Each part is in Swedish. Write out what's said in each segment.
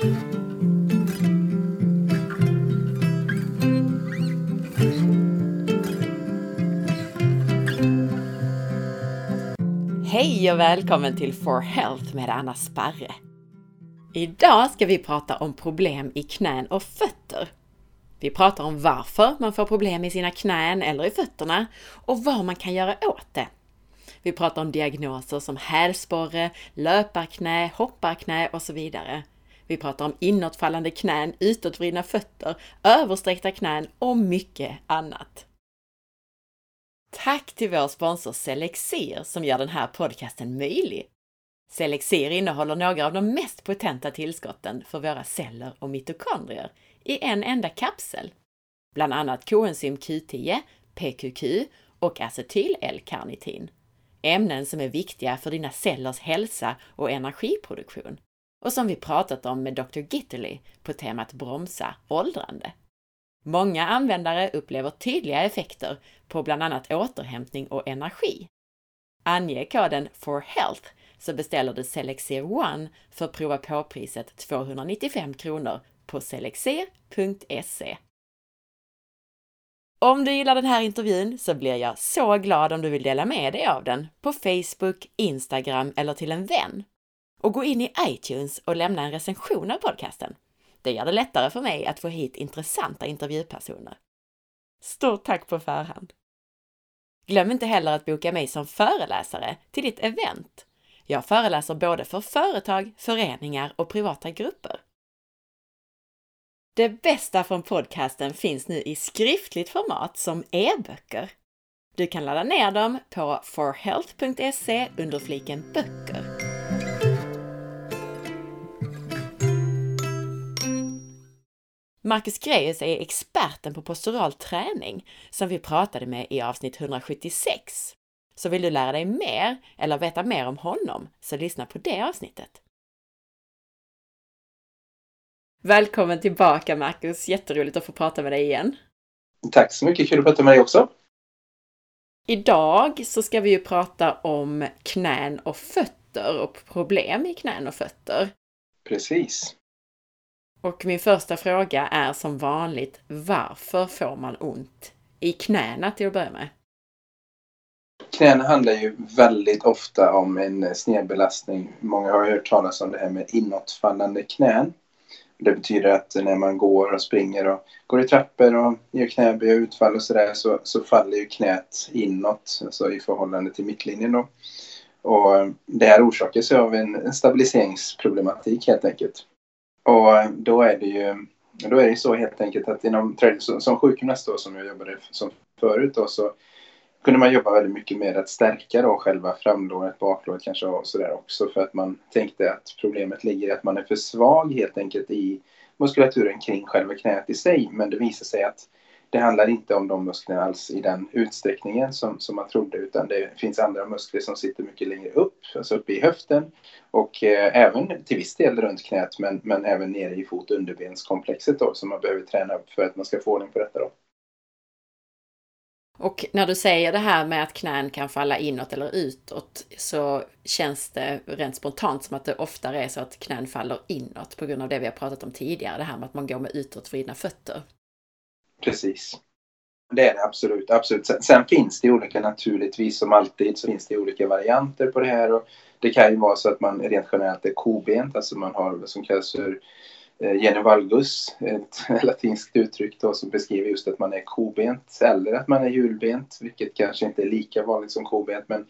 Hej och välkommen till For Health med Anna Sparre! Idag ska vi prata om problem i knän och fötter. Vi pratar om varför man får problem i sina knän eller i fötterna och vad man kan göra åt det. Vi pratar om diagnoser som hälsporre, löparknä, hopparknä och så vidare. Vi pratar om inåtfallande knän, utåtvridna fötter, översträckta knän och mycket annat. Tack till vår sponsor Selexir som gör den här podcasten möjlig. Selexir innehåller några av de mest potenta tillskotten för våra celler och mitokondrier i en enda kapsel. Bland annat koenzym Q10, PQQ och acetyl-L-karnitin. Ämnen som är viktiga för dina cellers hälsa och energiproduktion och som vi pratat om med Dr. Gitterly på temat bromsa åldrande. Många användare upplever tydliga effekter på bland annat återhämtning och energi. Ange koden For health så beställer du Selexer One för prova på-priset 295 kronor på selexer.se. Om du gillar den här intervjun så blir jag så glad om du vill dela med dig av den på Facebook, Instagram eller till en vän. Och gå in i iTunes och lämna en recension av podcasten. Det gör det lättare för mig att få hit intressanta intervjupersoner. Stort tack på förhand! Glöm inte heller att boka mig som föreläsare till ditt event. Jag föreläser både för företag, föreningar och privata grupper. Det bästa från podcasten finns nu i skriftligt format som e-böcker. Du kan ladda ner dem på forhealth.se under fliken böcker. Marcus Greus är experten på postural träning som vi pratade med i avsnitt 176. Så vill du lära dig mer eller veta mer om honom, så lyssna på det avsnittet. Välkommen tillbaka Marcus! Jätteroligt att få prata med dig igen. Tack så mycket, kul att prata med dig också. Idag så ska vi ju prata om knän och fötter och problem i knän och fötter. Precis. Och min första fråga är som vanligt, varför får man ont i knäna till att börja med? Knäna handlar ju väldigt ofta om en snedbelastning. Många har hört talas om det här med inåtfallande knän. Det betyder att när man går och springer och går i trappor och gör knäböj och utfall och sådär så, så faller ju knät inåt, alltså i förhållande till mittlinjen då. Och det här orsakas av en stabiliseringsproblematik helt enkelt. Och eh, då är det ju då är det så helt enkelt att inom som sjukgymnast då som jag jobbade som förut då så kunde man jobba väldigt mycket med att stärka då själva framlåret, baklåret kanske och sådär också för att man tänkte att problemet ligger i att man är för svag helt enkelt i muskulaturen kring själva knät i sig. Men det visar sig att det handlar inte om de musklerna alls i den utsträckningen som, som man trodde utan det finns andra muskler som sitter mycket längre upp, alltså uppe i höften och eh, även till viss del runt knät men, men även nere i fot underbenskomplexet då som man behöver träna upp för att man ska få ordning på detta då. Och när du säger det här med att knän kan falla inåt eller utåt så känns det rent spontant som att det oftare är så att knän faller inåt på grund av det vi har pratat om tidigare, det här med att man går med utåtvridna fötter. Precis. Det är det absolut. absolut. Sen, sen, finns det olika naturligtvis som alltid så finns det olika varianter på det här. Och det kan ju vara så att man rent generellt är kobent, alltså man har vad som kallas för eh, genevalgus, ett latinskt uttryck då som beskriver just att man är kobent eller att man är hjulbent, vilket kanske inte är lika vanligt som kobent men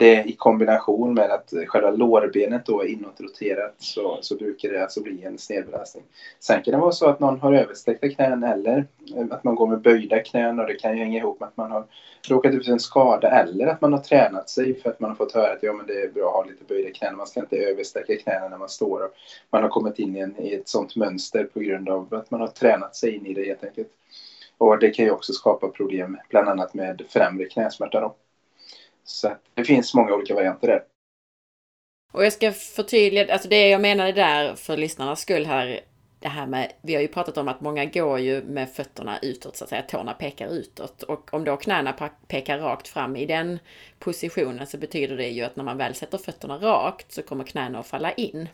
det i kombination med att själva lårbenet då är inåtroterat så, så brukar det alltså bli en snedbelastning. Sen kan det vara så att någon har översträckta knän eller att man går med böjda knän och det kan ju hänga ihop med att man har råkat ut för en skada eller att man har tränat sig för att man har fått höra att ja, men det är bra att ha lite böjda knän. Man ska inte översträcka knäna när man står. Och man har kommit in i, en, i ett sånt mönster på grund av att man har tränat sig in i det helt enkelt. Och det kan ju också skapa problem bland annat med främre knäsmärta. Då. Så det finns många olika varianter där. Och jag ska förtydliga, alltså det jag menade där för lyssnarnas skull här, det här med, vi har ju pratat om att många går ju med fötterna utåt så att säga, tårna pekar utåt. Och om då knäna pekar rakt fram i den positionen så betyder det ju att när man väl sätter fötterna rakt så kommer knäna att falla in.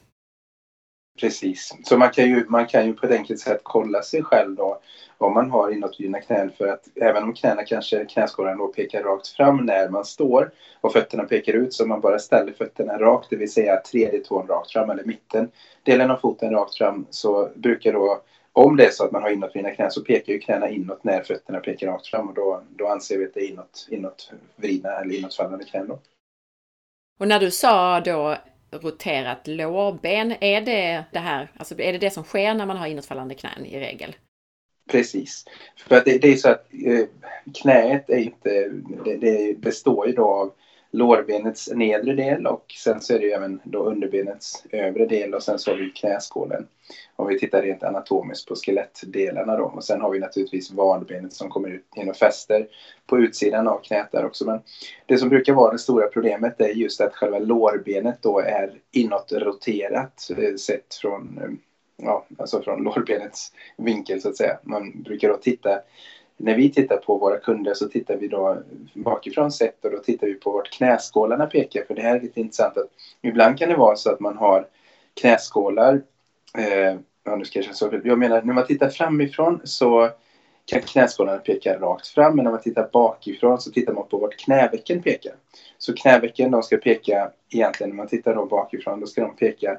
Precis, så man kan, ju, man kan ju på ett enkelt sätt kolla sig själv då om man har inåtvridna knän för att även om knäna kanske knäskålarna då pekar rakt fram när man står och fötterna pekar ut så man bara ställer fötterna rakt, det vill säga tredje tån rakt fram eller mitten delen av foten rakt fram så brukar då om det är så att man har inåtvridna knän så pekar ju knäna inåt när fötterna pekar rakt fram och då, då anser vi att det är inåt, inåtvridna eller inåtfallande knän. Då. Och när du sa då roterat lårben, är det det här, alltså är det det som sker när man har inåtfallande knän i regel? Precis. För att det, det är så att eh, knäet är inte, det, det består ju då av lårbenets nedre del och sen så är det ju även då underbenets övre del och sen så har vi knäskålen. Om vi tittar rent anatomiskt på skelettdelarna då och sen har vi naturligtvis vadbenet som kommer ut in och fäster på utsidan av knät där också. Men det som brukar vara det stora problemet är just att själva lårbenet då är inåtroterat eh, sett från eh, ja, alltså från lårbenets vinkel så att säga. Man brukar då titta när vi tittar på våra kunder så tittar vi då bakifrån sett och då tittar vi på vart knäskålarna pekar. För det här är lite intressant att ibland kan det vara så att man har knäskålar. Eh, ja, nu ska jag, så, jag menar när man tittar framifrån så kan knäskålarna peka rakt fram men när man tittar bakifrån så tittar man på vart knävecken pekar. Så knävecken de ska peka egentligen när man tittar då bakifrån då ska de peka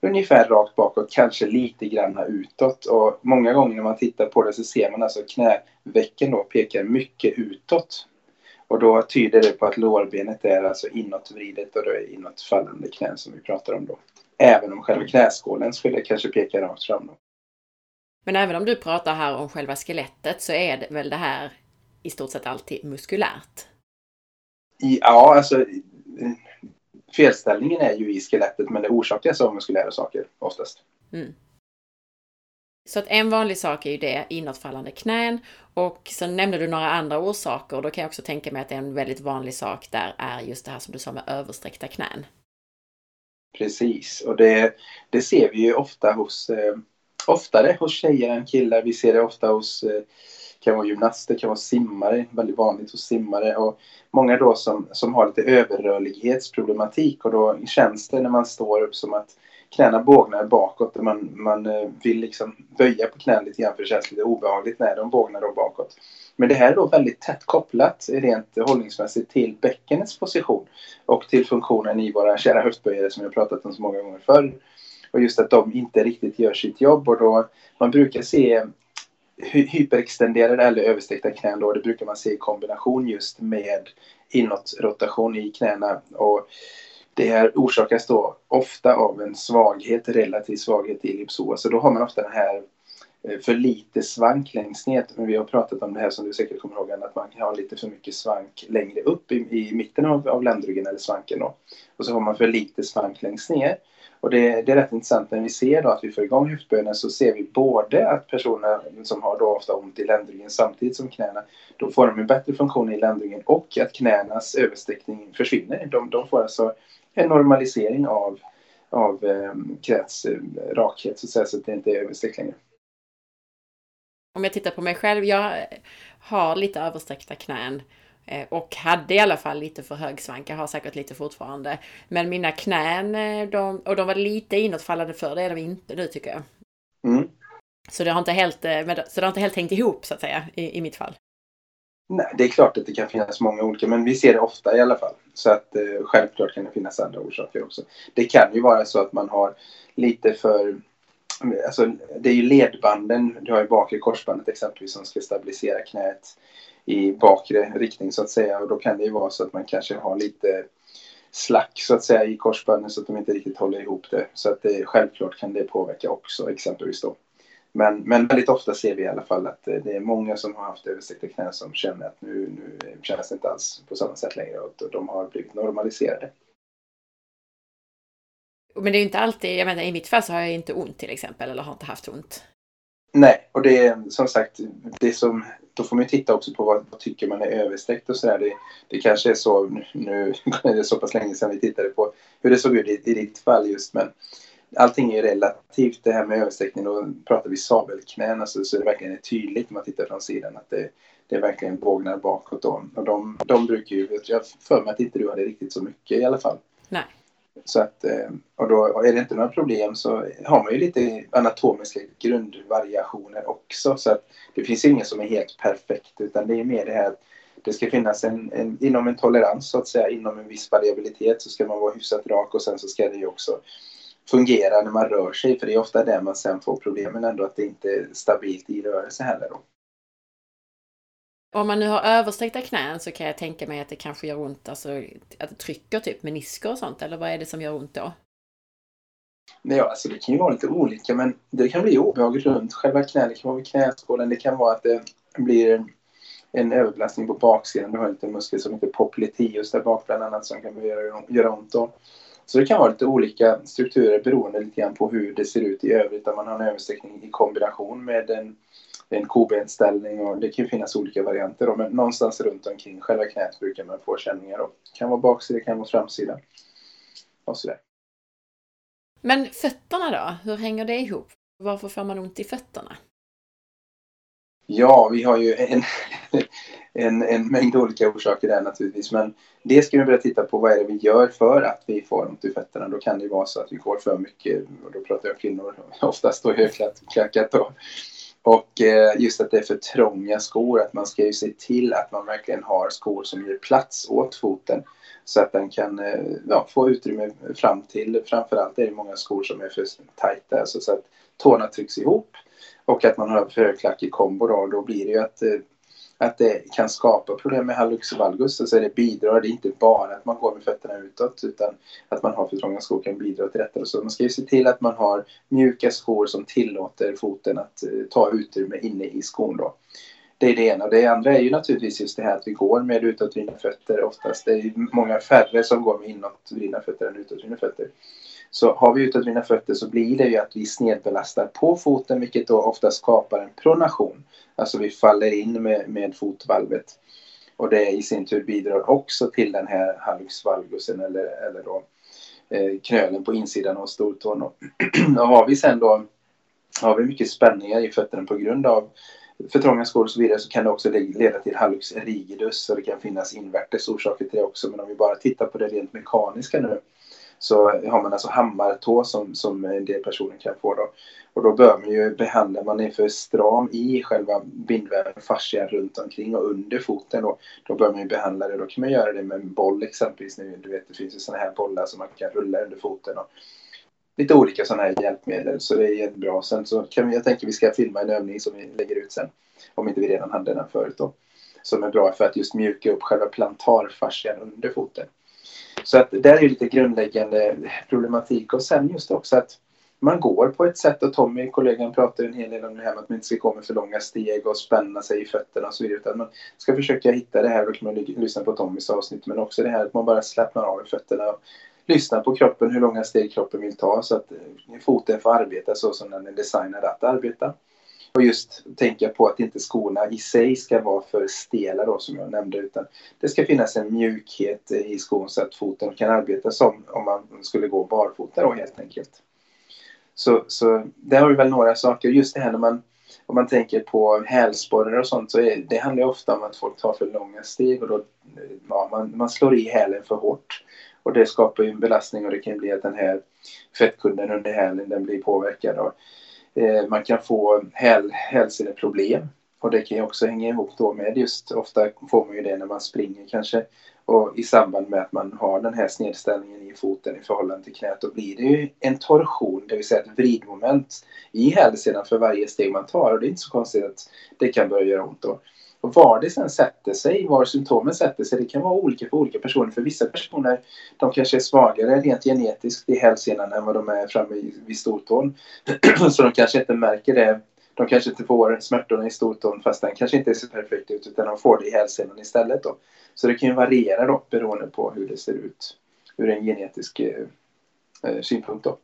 ungefär rakt bakåt, kanske lite granna utåt. Och många gånger när man tittar på det så ser man alltså knävecken då pekar mycket utåt. Och då tyder det på att lårbenet är alltså inåtvridet och då är inåtfallande knän som vi pratar om då. Även om själva knäskålen skulle kanske peka rakt fram. Då. Men även om du pratar här om själva skelettet så är det väl det här i stort sett alltid muskulärt? Ja, alltså felställningen är ju i skelettet men det orsakas av muskulära saker oftast. Mm. Så att en vanlig sak är ju det, inåtfallande knän. Och sen nämnde du några andra orsaker och då kan jag också tänka mig att en väldigt vanlig sak där är just det här som du sa med översträckta knän. Precis, och det, det ser vi ju ofta hos, eh, oftare hos tjejer än killar. Vi ser det ofta hos eh, kan vara gymnaster, kan vara simmare, väldigt vanligt hos simmare och många då som, som har lite överrörlighetsproblematik och då känns det när man står upp som att knäna bågnar bakåt och man, man eh, vill liksom böja på knäna lite grann för det känns lite obehagligt när de bågnar då bakåt. Men det här är då väldigt tätt kopplat rent hållningsmässigt till bäckenets position och till funktionen i våra kära höftböjare som jag pratat om så många gånger förr. Och just att de inte riktigt gör sitt jobb och då man brukar se hyperextenderade eller översträckta knän då, det brukar man se i kombination just med inåtrotation i knäna. Och det här orsakas då ofta av en svaghet, relativ svaghet i ellipsoas. Så då har man ofta den här eh, för lite svank längst ner. Men vi har pratat om det här som du säkert kommer ihåg, att man kan ha lite för mycket svank längre upp i, i mitten av, av ländryggen eller svanken. Då. Och så har man för lite svank längst ner. Och det, det, är rätt intressant när vi ser då att vi får igång höftböjden så ser vi både att personer som har då ofta ont i ländryggen samtidigt som knäna, då får de en bättre funktion i ländryggen och att knänas översträckning försvinner. De, de får alltså en normalisering av, av eh, eh, rakhet så att säga så att det inte är översträckt längre. Om jag tittar på mig själv, jag har lite översträckta knän Eh, och hade i alla fall lite för hög svank. Jag har säkert lite fortfarande. Men mina knän, eh, de, och de var lite inåtfallande för det är de inte nu tycker jag. Mm. Så, det har inte helt, eh, så det har inte helt hängt ihop så att säga i, i mitt fall. Nej, det är klart att det kan finnas många olika, men vi ser det ofta i alla fall. Så att eh, självklart kan det finnas andra orsaker också. Det kan ju vara så att man har lite för Alltså, det är ju ledbanden, du har ju bakre korsbandet exempelvis som ska stabilisera knät i bakre riktning så att säga och då kan det ju vara så att man kanske har lite slack så att säga i korsbanden så att de inte riktigt håller ihop det. Så att det, självklart kan det påverka också exempelvis då. Men, men väldigt ofta ser vi i alla fall att eh, det är många som har haft översträckta knän som känner att nu, nu känns det inte alls på samma sätt längre och de har blivit normaliserade. Men det är ju inte alltid, jag menar i mitt fall så har jag inte ont till exempel eller har inte haft ont. Nej, och det är som sagt, det som, då får man ju titta också på vad, vad tycker man är översträckt och sådär. Det, det kanske är så, nu, är det så pass länge sedan vi tittade på hur det såg ut i, i ditt fall just, men allting är relativt. Det här med översträckning, då pratar vi sabelknän, alltså, så det verkligen är tydligt när man tittar från sidan att det, det är verkligen bågnar bakåt. Då. Och de, de brukar ju, jag för mig att inte du hade riktigt så mycket i alla fall. Så att, eh, och då är det inte några problem så har man ju lite anatomiska grundvariationer också. Så att det finns inget som är helt perfekt utan det är mer det här att det ska finnas en, en, inom en tolerans så att säga, inom en viss variabilitet så ska man vara hyfsat rak och sen så ska det ju också fungera när man rör sig för det är ofta där man sen får problemen ändå att det inte är stabilt i rörelse heller. Då. Om man nu har översträckta knän så kan jag tänka mig att det kanske gör ont, alltså att det trycker typ menisker och sånt, eller vad är det som gör ont då? Nej, alltså det kan ju vara lite olika, men det kan bli obehag runt själva knät. Det kan vara vid knäskålen, det kan vara att det blir en överbelastning på baksidan. Du har en liten muskel som heter popliteus där bak bland annat som kan göra, göra ont då. Så det kan vara lite olika strukturer beroende lite grann på hur det ser ut i övrigt. Om man har en översträckning i kombination med en en kobenställning och det kan ju finnas olika varianter då, men någonstans runt omkring själva knät brukar man få känningar. Det kan vara baksida, det kan vara framsida. Och sådär. Men fötterna då? Hur hänger det ihop? Varför får man ont i fötterna? Ja, vi har ju en, en, en mängd olika orsaker där naturligtvis. Men det ska vi börja titta på. Vad är det vi gör för att vi får ont i fötterna? Då kan det ju vara så att vi går för mycket, och då pratar jag om kvinnor, oftast då högklackat då. Och eh, just att det är för trånga skor, att man ska ju se till att man verkligen har skor som ger plats åt foten. Så att den kan eh, ja, få utrymme fram till, framförallt är det många skor som är för tajta, alltså så att tårna trycks ihop. Och att man har för högklackig kombo då, då blir det ju att eh, att det kan skapa problem med hallux valgus. Alltså det bidrar, det är inte bara att man går med fötterna utåt utan att man har för trånga skor kan bidra till detta. Så man ska ju se till att man har mjuka skor som tillåter foten att eh, ta utrymme inne i skon då. Det är det ena. Det andra är ju naturligtvis just det här att vi går med utåtvridna fötter oftast. Det är många färre som går med inåtvridna fötter än utåtvridna fötter. Så har vi utåtvridna fötter så blir det ju att vi snedbelastar på foten vilket då ofta skapar en pronation. Alltså vi faller in med, med fotvalvet. Och det i sin tur bidrar också till den här hallux valgusen eller, eller då eh, knölen på insidan av stortån. Och, har vi sen då har vi mycket spänningar i fötterna på grund av för trånga skor och så vidare så kan det också leda till hallux rigidus och det kan finnas invärtes orsaker till det också. Men om vi bara tittar på det rent mekaniska nu så har man alltså hammartå som, som en del personer kan få då. Och då bör man ju behandla, man är för stram i själva bindväven, fascian runt omkring och under foten då. Då bör man ju behandla det, då kan man göra det med en boll exempelvis. Nu, du vet det finns ju sådana här bollar som man kan rulla under foten. Och lite olika sådana här hjälpmedel så det är jättebra. Sen så kan vi, jag tänker vi ska filma en övning som vi lägger ut sen. Om inte vi redan hade den förut då. Som är bra för att just mjuka upp själva plantarfascian under foten. Så att det är ju lite grundläggande problematik och sen just också att man går på ett sätt och Tommy, kollegan, pratar en hel del om det här med att man inte ska gå med för långa steg och spänna sig i fötterna och så vidare. Utan man ska försöka hitta det här, då kan man lyssna på Tommys avsnitt, men också det här att man bara slappnar av i fötterna och lyssnar på kroppen, hur långa steg kroppen vill ta så att eh, foten får arbeta så som den är designad att arbeta. Och just tänka på att inte skorna i sig ska vara för stela då som jag nämnde utan det ska finnas en mjukhet i skon så att foten kan arbeta som om man skulle gå barfota då helt enkelt. Så, så där har vi väl några saker. Just det här när man om man tänker på hälsporrar och sånt så är, det handlar ofta om att folk tar för långa steg och då ja, man, man slår i hälen för hårt. Och det skapar ju en belastning och det kan bli att den här fettkudden under hälen den blir påverkad. Och Eh, man kan få häl, hälseproblem. Och det kan ju också hänga ihop då med just, ofta får man ju det när man springer kanske. Och i samband med att man har den här snedställningen i foten i förhållande till knät då blir det ju en torsion, det vill säga ett vridmoment i hälsenan för varje steg man tar. Och det är inte så konstigt att det kan börja göra ont då. Och var det sen sätter sig, var symptomen sätter sig, det kan vara olika för olika personer. För vissa personer, de kanske är svagare rent genetiskt i hälsenan än vad de är framme vid stortån. så de kanske inte märker det. De kanske inte får smärtorna i stortån fast den kanske inte ser perfekt ut utan de får det i hälsenan istället då. Så det kan ju variera då beroende på hur det ser ut ur en genetisk eh, eh synpunkt då.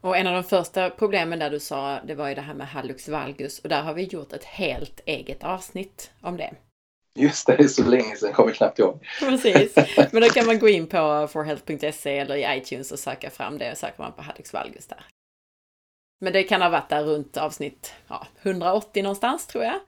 Och en av de första problemen där du sa, det var ju det här med hallux valgus och där har vi gjort ett helt eget avsnitt om det. Just det, det är så länge sedan, kommer knappt ihåg. Precis, men då kan man gå in på forhealth.se eller i iTunes och söka fram det och söker man på hallux valgus där. Men det kan ha varit där runt avsnitt ja, 180 någonstans tror jag.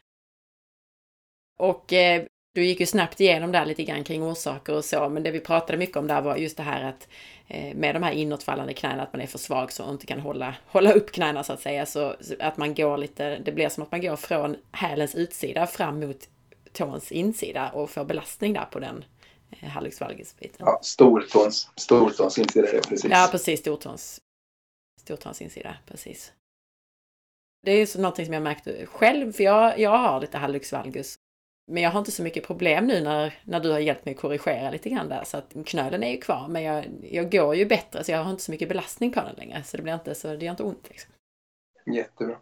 Och eh, Du gick ju snabbt igenom där lite grann kring orsaker och så, men det vi pratade mycket om där var just det här att eh, med de här inåtfallande knäna, att man är för svag så inte kan hålla, hålla upp knäna så att säga. Så att man går lite, det blir som att man går från hälens utsida fram mot tåns insida och får belastning där på den eh, hallux valgus-biten. Ja, stortåns, stortåns insida, precis. Ja, precis. Stortåns, stortåns insida, precis. Det är ju någonting som jag märkt själv, för jag, jag har lite hallux valgus. Men jag har inte så mycket problem nu när, när du har hjälpt mig korrigera lite grann där. Så att knölen är ju kvar, men jag, jag går ju bättre så jag har inte så mycket belastning på den längre. Så det blir inte, så det gör inte ont. Liksom. Jättebra.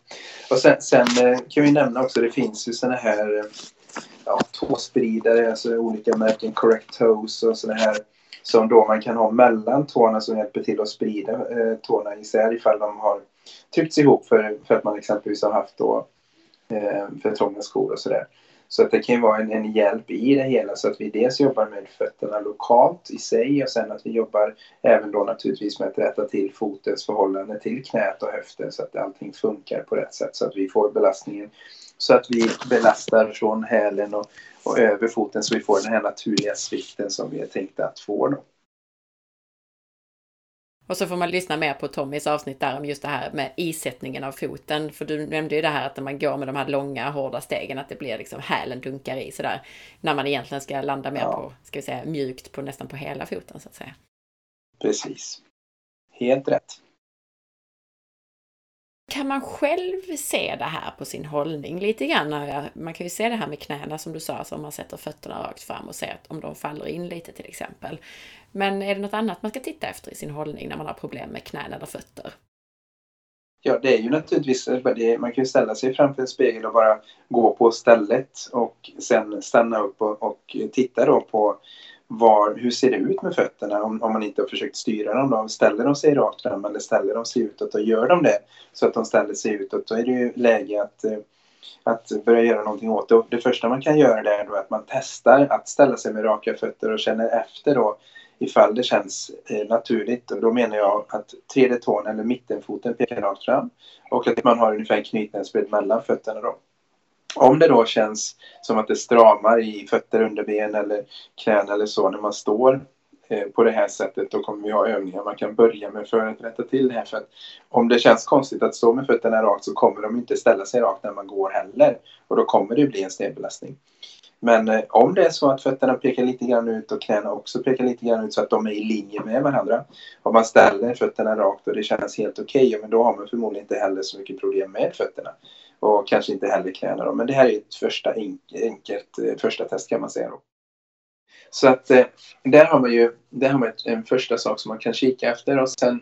Och sen, sen eh, kan vi nämna också, det finns ju sådana här eh, ja, tåspridare, alltså olika märken, Correct Toes och sådana här som då man kan ha mellan tårna som hjälper till att sprida eh, tårna isär ifall de har tryckts ihop för, för att man exempelvis har haft då eh, för trånga skor och sådär. Så att det kan ju vara en, en, hjälp i det hela så att vi dels jobbar med fötterna lokalt i sig och sen att vi jobbar även då naturligtvis med att rätta till fotens förhållande till knät och höften så att allting funkar på rätt sätt så att vi får belastningen så att vi belastar från hälen och, och över foten så vi får den här naturliga svikten som vi är tänkta att få. Då. Och så får man lyssna mer på Tommys avsnitt där om just det här med isättningen av foten. För du nämnde ju det här att när man går med de här långa hårda stegen att det blir liksom hälen dunkar i sådär. När man egentligen ska landa mer ja. på, ska vi säga mjukt på nästan på hela foten så att säga. Precis. Helt rätt. Kan man själv se det här på sin hållning lite grann? Man kan ju se det här med knäna som du sa, alltså om man sätter fötterna rakt fram och ser om de faller in lite till exempel. Men är det något annat man ska titta efter i sin hållning när man har problem med knän eller fötter? Ja, det är ju naturligtvis, man kan ju ställa sig framför en spegel och bara gå på stället och sen stanna upp och, och titta då på var, hur ser det ut med fötterna om, om man inte har försökt styra dem. Då. Ställer de sig rakt fram eller ställer de sig utåt och gör de det så att de ställer sig utåt då är det ju läge att, eh, att börja göra någonting åt det. det första man kan göra det är då att man testar att ställa sig med raka fötter och känner efter då ifall det känns eh, naturligt. Och då menar jag att tredje tån eller mittenfoten pekar rakt fram och att man har ungefär en knytnävsbredd mellan fötterna då. Om det då känns som att det stramar i fötter, underben eller knän eller så när man står eh, på det här sättet då kommer vi ha övningar man kan börja med för att rätta till det här. För att om det känns konstigt att stå med fötterna rakt så kommer de inte ställa sig rakt när man går heller. Och då kommer det bli en snedbelastning. Men eh, om det är så att fötterna pekar lite grann ut och knäna också pekar lite grann ut så att de är i linje med varandra. Om man ställer fötterna rakt och det känns helt okej, okay, ja, men då har man förmodligen inte heller så mycket problem med fötterna. Och kanske inte heller knäna då. Men det här är ett första enkelt eh, första test kan man säga då. Så att eh, där har man ju där har man en första sak som man kan kika efter och sen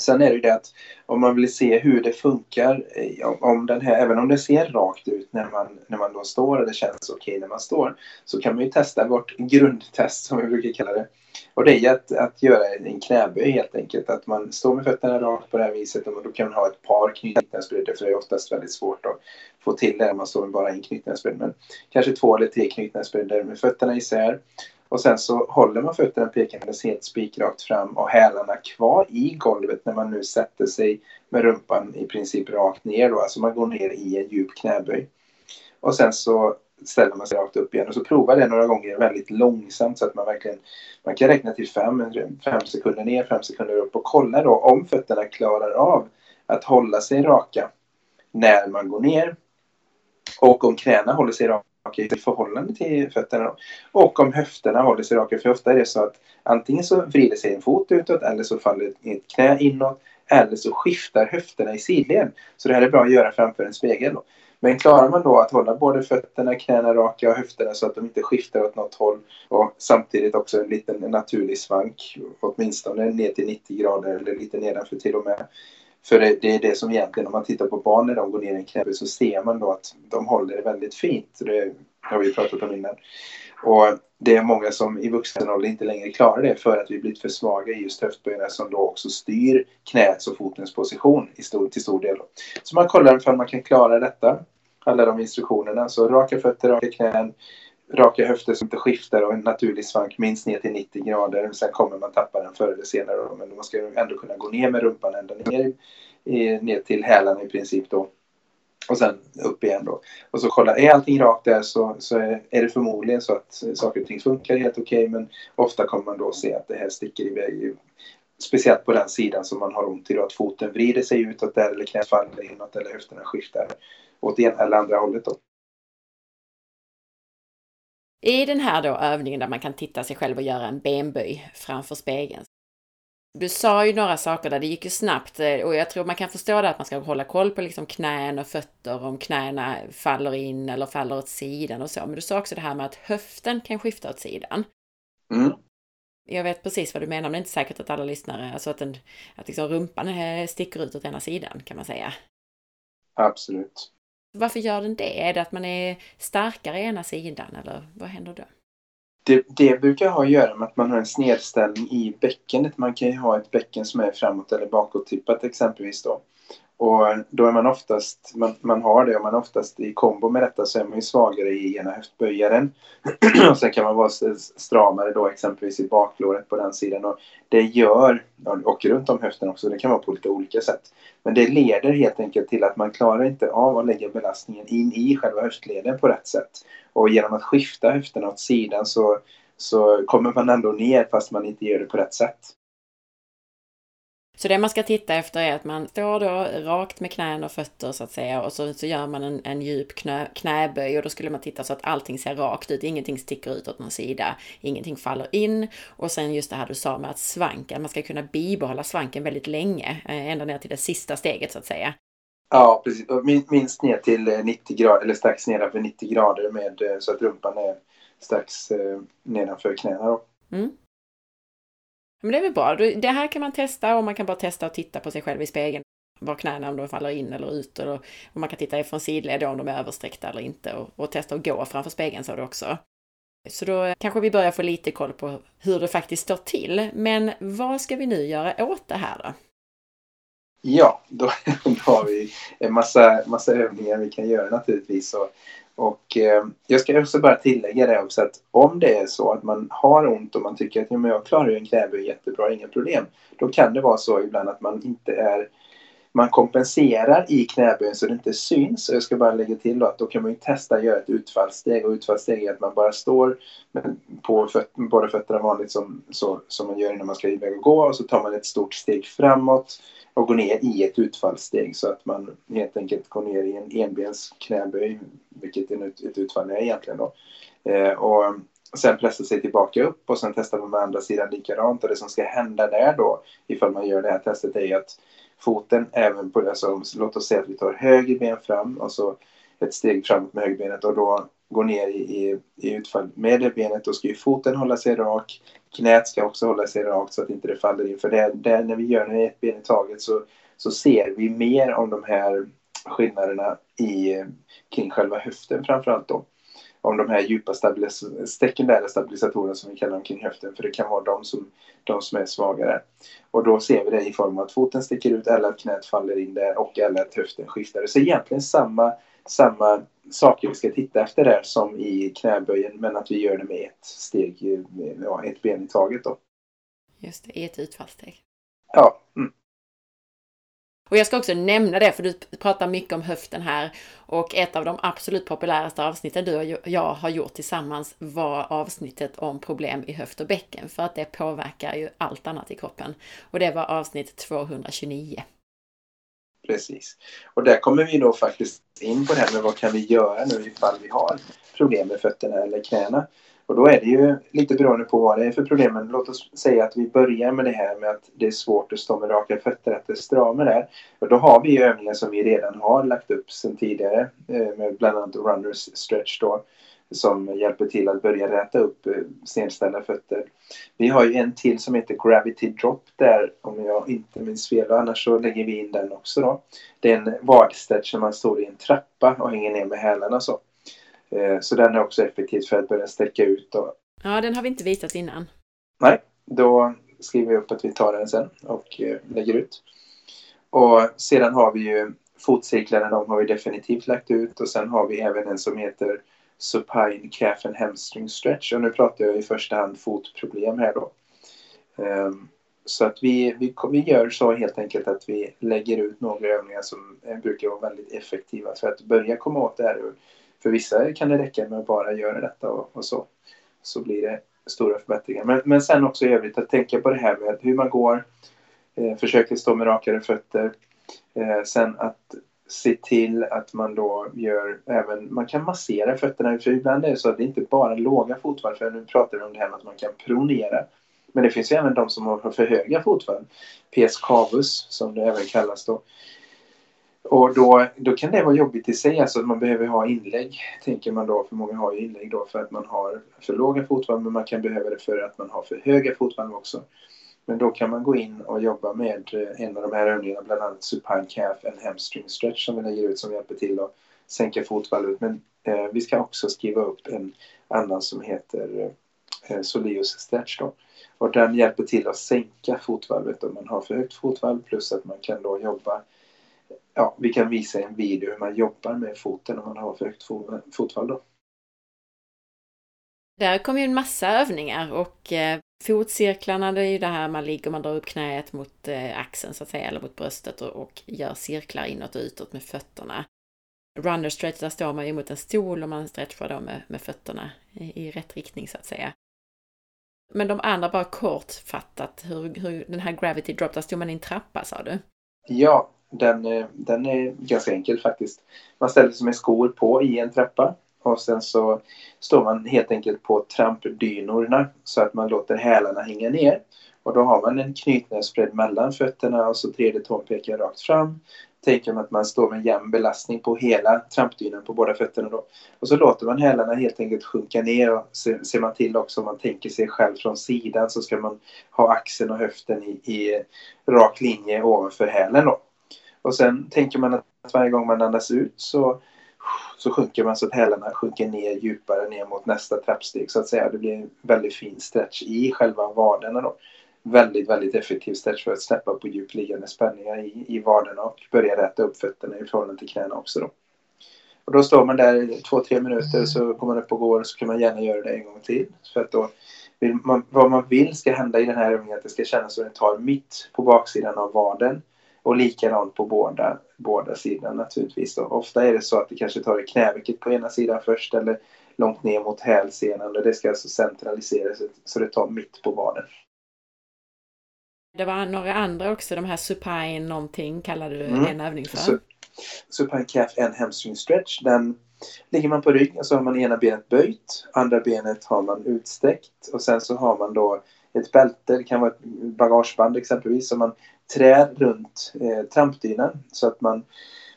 Sen är det ju det att om man vill se hur det funkar, eh, om den här, även om det ser rakt ut när man, när man då står och det känns okej när man står, så kan man ju testa vårt grundtest som vi brukar kalla det. Och det är att, att göra en knäböj helt enkelt. Att man står med fötterna rakt på det här viset och då kan man ha ett par knytnävsbredder för det är oftast väldigt svårt att få till det när man står med bara en knytnävsbredd. Men kanske två eller tre knytnävsbredder med fötterna isär. Och sen så håller man fötterna pekandes helt spikrakt fram och hälarna kvar i golvet när man nu sätter sig med rumpan i princip rakt ner då. Alltså man går ner i en djup knäböj. Och sen så ställer man sig rakt upp igen och så provar det några gånger väldigt långsamt så att man verkligen man kan räkna till fem, fem sekunder ner, fem sekunder upp och kolla då om fötterna klarar av att hålla sig raka när man går ner och om knäna håller sig raka raka i förhållande till fötterna. Och om höfterna håller sig raka, för ofta är det så att antingen så vrider sig en fot utåt eller så faller ett knä inåt eller så skiftar höfterna i sidled. Så det här är bra att göra framför en spegel. Men klarar man då att hålla både fötterna, knäna raka och höfterna så att de inte skiftar åt något håll och samtidigt också en liten naturlig svank, åtminstone ner till 90 grader eller lite nedanför till och med. För det, det, är det som egentligen, om man tittar på barn när de går ner i en knäböj så ser man då att de håller det väldigt fint. Det har vi pratat om innan. Och det är många som i vuxen ålder inte längre klarar det för att vi blivit för svaga i just höftböjarna som då också styr knäts och fotens position i stor, till stor del. Så man kollar ifall man kan klara detta. Alla de instruktionerna. Så raka fötter, raka knän, raka höfter som inte skiftar och en naturlig svank minst ner till 90 grader. Sen kommer man tappa den förr eller senare. Men man ska ändå kunna gå ner med rumpan ända ner, ner till hälarna i princip då. Och sen upp igen då. Och så kolla, är allting rakt där så, så är, är det förmodligen så att saker och ting funkar helt okej. Okay, men ofta kommer man då se att det här sticker iväg. Speciellt på den sidan som man har ont i då, att foten vrider sig utåt där eller knät faller inåt eller höfterna skiftar åt ena eller andra hållet då. I den här då övningen där man kan titta sig själv och göra en benböj framför spegeln. Du sa ju några saker där, det gick ju snabbt eh, och jag tror man kan förstå det att man ska hålla koll på liksom knän och fötter om knäna faller in eller faller åt sidan och så. Men du sa också det här med att höften kan skifta åt sidan. Mm. Jag vet precis vad du menar, men det är inte säkert att alla lyssnare, alltså att, den, att liksom rumpan eh, sticker ut åt ena sidan kan man säga. Absolut. Varför gör den det? Är det att man är starkare i ena sidan eller vad händer då? Det, det brukar ha att göra med att man har en snedställning i bäckenet. Man kan ju ha ett bäcken som är framåt eller bakåttippat exempelvis då. Och då är man oftast, man, man har det och man är oftast i kombo med detta så är man ju svagare i ena höftböjaren. och sen kan man vara stramare då exempelvis i baklåret på den sidan. Och det gör, och runt om höften också, det kan vara på lite olika sätt. Men det leder helt enkelt till att man klarar inte av att lägga belastningen in i själva höftleden på rätt sätt. Och genom att skifta höfterna åt sidan så, så kommer man ändå ner fast man inte gör det på rätt sätt. Så det man ska titta efter är att man står då rakt med knän och fötter så att säga och så, så gör man en, en djup knä, knäböj och då skulle man titta så att allting ser rakt ut, ingenting sticker ut åt någon sida, ingenting faller in och sen just det här du sa med att svanken, man ska kunna bibehålla svanken väldigt länge, eh, ända ner till det sista steget så att säga. Ja, precis. Minst ner till 90 grader, eller strax nedanför 90 grader med, eh, så att rumpan är strax eh, nedanför knäna. Då. Mm. Men det är väl bra. Det här kan man testa och man kan bara testa och titta på sig själv i spegeln. Var knäna, om de faller in eller ut. eller och man kan titta ifrån sidled om de är översträckta eller inte. Och, och testa att gå framför spegeln sa du också. Så då kanske vi börjar få lite koll på hur det faktiskt står till. Men vad ska vi nu göra åt det här då? Ja, då, då har vi en massa, massa övningar vi kan göra naturligtvis. Och och eh, jag ska också bara tillägga det också att om det är så att man har ont och man tycker att ja, men jag klarar ju en knäböj jättebra, inga problem. Då kan det vara så ibland att man inte är man kompenserar i knäböjen så det inte syns. Och jag ska bara lägga till då att då kan man ju testa att göra ett utfallssteg. Och utfallssteg är att man bara står på föt båda fötterna vanligt som, så, som man gör när man ska iväg och gå. Och så tar man ett stort steg framåt och gå ner i ett utfallssteg så att man helt enkelt går ner i en enbens knäböj, vilket ett utfall är egentligen då. Eh, och sen pressa sig tillbaka upp och sen testar man med andra sidan likadant och det som ska hända där då ifall man gör det här testet är att foten även på, alltså låt oss säga att vi tar höger ben fram och så ett steg framåt med högerbenet och då går ner i, i, i utfall med det benet. Då ska ju foten hålla sig rak. Knät ska också hålla sig rakt så att inte det faller in. För det, det, när vi gör det ett ben i taget så, så ser vi mer om de här skillnaderna i, kring själva höften framförallt då. Om de här djupa stabilis sekundära stabilisatorerna som vi kallar dem kring höften. För det kan vara de som, de som är svagare. Och då ser vi det i form av att foten sticker ut eller att knät faller in där och eller att höften skiftar. Så egentligen samma samma saker vi ska titta efter där som i knäböjen men att vi gör det med ett steg, ja, ett ben i taget då. Just det, i ett utfallssteg. Ja. Mm. Och jag ska också nämna det, för du pratar mycket om höften här och ett av de absolut populäraste avsnitten du och jag har gjort tillsammans var avsnittet om problem i höft och bäcken för att det påverkar ju allt annat i kroppen. Och det var avsnitt 229. Precis. Och där kommer vi då faktiskt in på det här med vad kan vi göra nu ifall vi har problem med fötterna eller knäna. Och då är det ju lite beroende på vad det är för problem. Men låt oss säga att vi börjar med det här med att det är svårt att stå med raka fötter, att det stramar där. Och då har vi övningar som vi redan har lagt upp sedan tidigare eh, med bland annat runners stretch då som hjälper till att börja räta upp eh, snedställda fötter. Vi har ju en till som heter Gravity Drop där om jag inte minns fel. Annars så lägger vi in den också då. Det är en vadstretch när man står i en trappa och hänger ner med hälarna så. Eh, så den är också effektiv för att börja sträcka ut. Då. Ja, den har vi inte visat innan. Nej, då skriver jag upp att vi tar den sen och eh, lägger ut. Och sedan har vi ju fotcirklarna, de har vi definitivt lagt ut och sen har vi även en som heter supine calf and hamstring stretch. Och nu pratar jag i första hand fotproblem här då. Ehm, så att vi, vi, vi gör så helt enkelt att vi lägger ut några övningar som brukar vara väldigt effektiva för att börja komma åt det här. För vissa kan det räcka med att bara göra detta och, och så. Så blir det stora förbättringar. Men, men sen också i övrigt att tänka på det här med hur man går. Eh, försöker stå med rakare fötter. Eh, sen att se till att man då gör även, man kan massera fötterna. För ibland är det så att det inte bara är låga fotvalv. För nu pratar vi om det här med att man kan pronera. Men det finns ju även de som har för höga fotvalv. PS cavus som det även kallas då. Och då, då kan det vara jobbigt i sig, alltså att man behöver ha inlägg, tänker man då, för många har ju inlägg då för att man har för låga fotvalv, men man kan behöva det för att man har för höga fotvalv också. Men då kan man gå in och jobba med eh, en av de här övningarna, bland annat supine calf and hamstring stretch som vi lägger ut som hjälper till att sänka fotvalvet. Men eh, vi ska också skriva upp en annan som heter eh, eh, Soleus stretch då. Och den hjälper till att sänka fotvalvet om man har för högt fotvalv plus att man kan då jobba ja, vi kan visa en video hur man jobbar med foten om man har för högt fotvalv då. Där kom ju en massa övningar och eh, fotcirklarna det är ju det här man ligger, man drar upp knät mot eh, axeln så att säga, eller mot bröstet och, och gör cirklar inåt och utåt med fötterna. Runner stretch, där står man ju mot en stol och man stretchar då med, med fötterna i, i rätt riktning så att säga. Men de andra bara kortfattat, hur, hur den här gravity drop, där stod man i en trappa sa du? Ja, den, eh, den är ganska enkel faktiskt. Man ställer sig med skor på i en trappa och sen så står man helt enkelt på trampdynorna så att man låter hälarna hänga ner. Och då har man en knytnävsbredd mellan fötterna och så tredje tån pekar rakt fram. Tänker man att man står med jämn belastning på hela trampdynan på båda fötterna då. Och så låter man hälarna helt enkelt sjunka ner och ser, ser man till också om man tänker sig själv från sidan så ska man ha axeln och höften i, i rak linje ovanför hälen då. Och sen tänker man att varje gång man andas ut så, så sjunker man så att hälarna sjunker ner djupare ner mot nästa trappsteg så att säga. Det blir en väldigt fin stretch i själva vaderna då. Väldigt, väldigt effektiv stretch för att släppa på djupliggande spänningar i, i vaderna och börja räta upp fötterna i förhållande till knäna också då. Och då står man där i två, tre minuter så går man upp och går och så kan man gärna göra det en gång till. För att då vill man, vad man vill ska hända i den här övningen är att det ska kännas som att det tar mitt på baksidan av vaden och likadant på båda, båda sidorna naturligtvis. Då. Ofta är det så att det kanske tar i knävecket på ena sidan först eller långt ner mot hälsenan. Och det ska alltså centraliseras så det tar mitt på vaden. Det var några andra också, de här supine någonting kallade du mm. en övning för. Su supine calf and hamstring stretch. Den ligger man på rygg och så har man ena benet böjt, andra benet har man utsträckt och sen så har man då ett bälte, det kan vara ett bagageband exempelvis, som man trä runt eh, trampdynan så att man,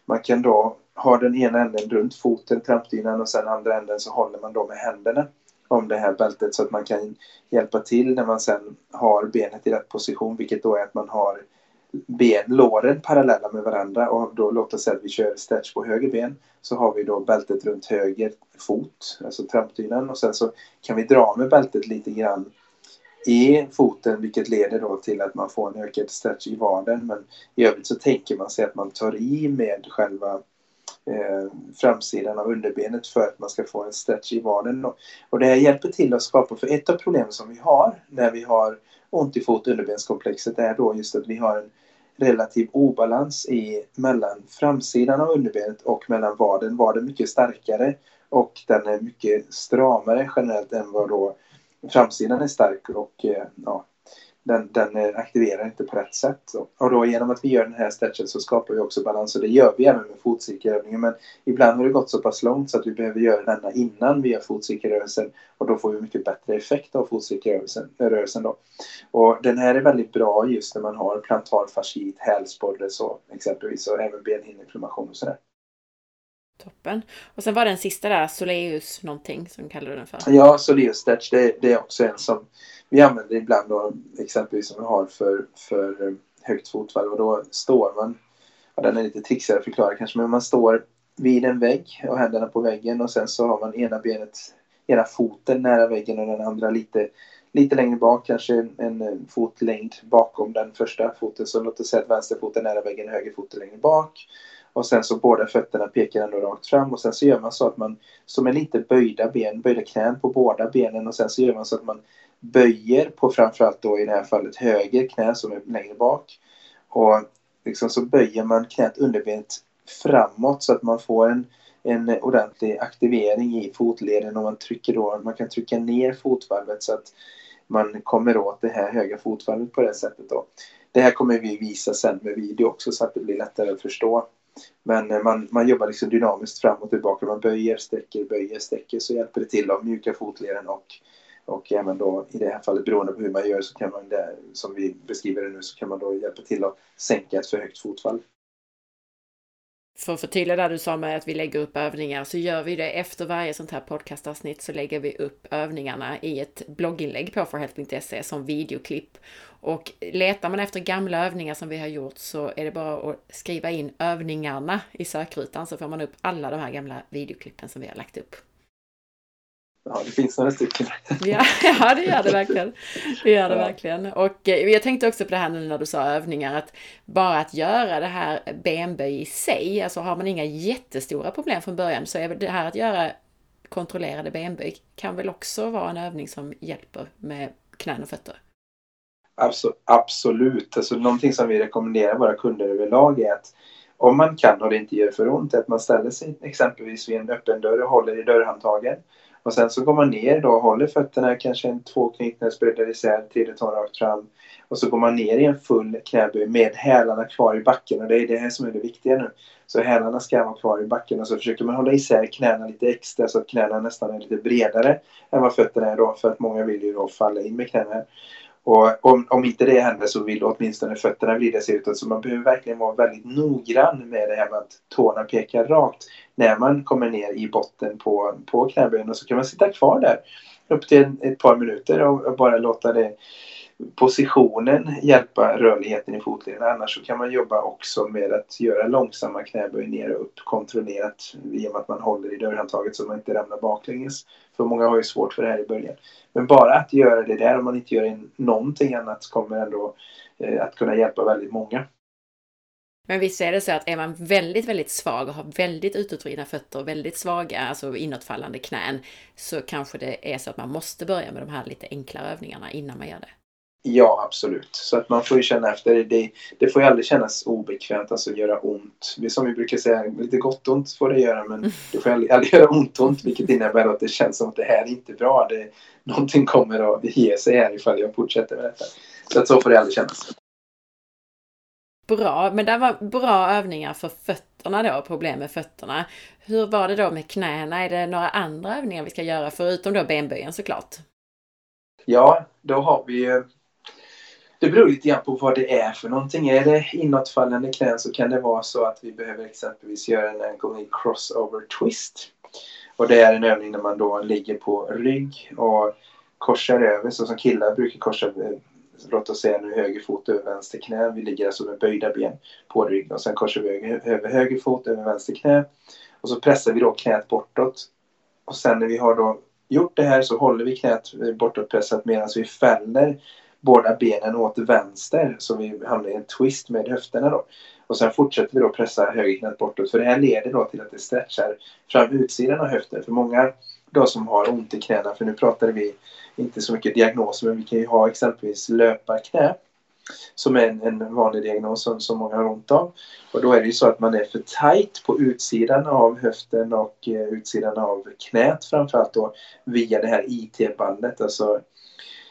man kan då ha den ena änden runt foten, trampdynan och sen andra änden så håller man då med händerna om det här bältet så att man kan hjälpa till när man sen har benet i rätt position vilket då är att man har ben, låren parallella med varandra och då låt oss säga att vi kör stretch på höger ben så har vi då bältet runt höger fot, alltså trampdynan och sen så kan vi dra med bältet lite grann i foten vilket leder då till att man får en ökad stretch i vaden. Men i övrigt så tänker man sig att man tar i med själva eh, framsidan av underbenet för att man ska få en stretch i vaden. Och det här hjälper till att skapa, för ett av problemen som vi har när vi har ont i fot underbenskomplexet är då just att vi har en relativ obalans i mellan framsidan av underbenet och mellan vaden. Vaden är mycket starkare och den är mycket stramare generellt än vad då framsidan är stark och eh, ja, den, den aktiverar inte på rätt sätt. Och då genom att vi gör den här stretchen så skapar vi också balans och det gör vi även med fotcirkelövningen. Men ibland har det gått så pass långt så att vi behöver göra denna innan vi gör fotcirkelrörelsen och då får vi mycket bättre effekt av fotcirkelrörelsen då. Och den här är väldigt bra just när man har plantarfascit, hälsporre så exempelvis och även benhinneinflammation och sådär. Toppen. Och sen var den sista där, Soleus någonting som kallar du den för? Ja, Soleus Stretch det, det, är också en som vi använder ibland då, exempelvis som vi har för, för eh, högt fotvalv och då står man, ja, den är lite trixigare att förklara kanske, men man står vid en vägg och händerna på väggen och sen så har man ena benet, ena foten nära väggen och den andra lite, lite längre bak, kanske en, fot fotlängd bakom den första foten. Så låt oss säga att vänsterfoten är nära väggen, höger foten längre bak. Och sen så båda fötterna pekar ändå rakt fram och sen så gör man så att man som är lite böjda ben, böjda knän på båda benen och sen så gör man så att man böjer på framförallt då i det här fallet höger knä som är längre bak. Och liksom så böjer man knät underbenet framåt så att man får en, en ordentlig aktivering i fotleden och man trycker då, man kan trycka ner fotvalvet så att man kommer åt det här höga fotvalvet på det sättet då. Det här kommer vi visa sen med video också så att det blir lättare att förstå. Men eh, man, man jobbar liksom dynamiskt fram och tillbaka. Man böjer, sträcker, böjer, sträcker så hjälper det till att mjuka fotleden och, och även då i det här fallet beroende på hur man gör så kan man, det, som vi beskriver det nu, så kan man då hjälpa till att sänka ett för högt fotfall. För att förtydliga det du sa med att vi lägger upp övningar så gör vi det efter varje sånt här podcastavsnitt så lägger vi upp övningarna i ett blogginlägg på forhealth.se som videoklipp. Och letar man efter gamla övningar som vi har gjort så är det bara att skriva in övningarna i sökrutan så får man upp alla de här gamla videoklippen som vi har lagt upp. Ja, det finns några stycken. ja, ja, det gör det verkligen. Det gör det ja. verkligen. Och eh, jag tänkte också på det här nu när du sa övningar, att bara att göra det här benböj i sig, alltså har man inga jättestora problem från början så är det här att göra kontrollerade benböj kan väl också vara en övning som hjälper med knän och fötter? Absolut. Alltså, någonting som vi rekommenderar våra kunder överlag är att om man kan och det inte gör för ont, att man ställer sig exempelvis vid en öppen dörr och håller i dörrhandtagen och sen så går man ner då och håller fötterna kanske en två knytnävsbreddar isär, tredje tar rakt fram. Och så går man ner i en full knäböj med hälarna kvar i backen och det är det här som är det viktiga nu. Så hälarna ska vara kvar i backen och så försöker man hålla isär knäna lite extra så att knäna nästan är lite bredare än vad fötterna är då för att många vill ju då falla in med knäna. Och om, om inte det händer så vill åtminstone fötterna vrida sig utåt. Så man behöver verkligen vara väldigt noggrann med det här med att tårna pekar rakt när man kommer ner i botten på, på knäböjen. Och så kan man sitta kvar där upp till ett par minuter och bara låta det positionen hjälpa rörligheten i fotleden. Annars så kan man jobba också med att göra långsamma knäböj ner och upp kontrollerat i och med att man håller i dörrhandtaget så man inte ramlar baklänges. För många har ju svårt för det här i början. Men bara att göra det där om man inte gör någonting annat kommer ändå eh, att kunna hjälpa väldigt många. Men visst är det så att är man väldigt, väldigt svag och har väldigt utåtvridna fötter och väldigt svaga, alltså inåtfallande knän, så kanske det är så att man måste börja med de här lite enklare övningarna innan man gör det. Ja, absolut. Så att man får ju känna efter. Det, det får ju aldrig kännas obekvämt, alltså göra ont. Det som vi brukar säga, lite gott ont får det göra men det får aldrig, aldrig göra ont ont vilket innebär att det känns som att det här är inte bra. Det, någonting kommer att ge sig här ifall jag fortsätter med detta. Så att så får det aldrig kännas. Bra, men det var bra övningar för fötterna då, problem med fötterna. Hur var det då med knäna? Är det några andra övningar vi ska göra förutom då benböjen såklart? Ja, då har vi det beror lite grann på vad det är för någonting. Är det inåtfallande knän så kan det vara så att vi behöver exempelvis göra en ankle crossover twist. Och det är en övning när man då ligger på rygg och korsar över, så som killar brukar korsa eh, låt oss säga nu höger fot över vänster knä. Vi ligger alltså med böjda ben på rygg och sen korsar vi över höger fot över vänster knä. Och så pressar vi då knät bortåt. Och sen när vi har då gjort det här så håller vi knät eh, bortåtpressat medan vi fäller båda benen åt vänster så vi hamnar i en twist med höfterna då. Och sen fortsätter vi då pressa högerknät bortåt för det här leder då till att det stretchar fram utsidan av höften. För många då som har ont i knäna, för nu pratade vi inte så mycket diagnoser men vi kan ju ha exempelvis löparknä som är en, en vanlig diagnos som, som många har ont av. Och då är det ju så att man är för tight på utsidan av höften och eh, utsidan av knät framförallt då via det här IT-bandet, alltså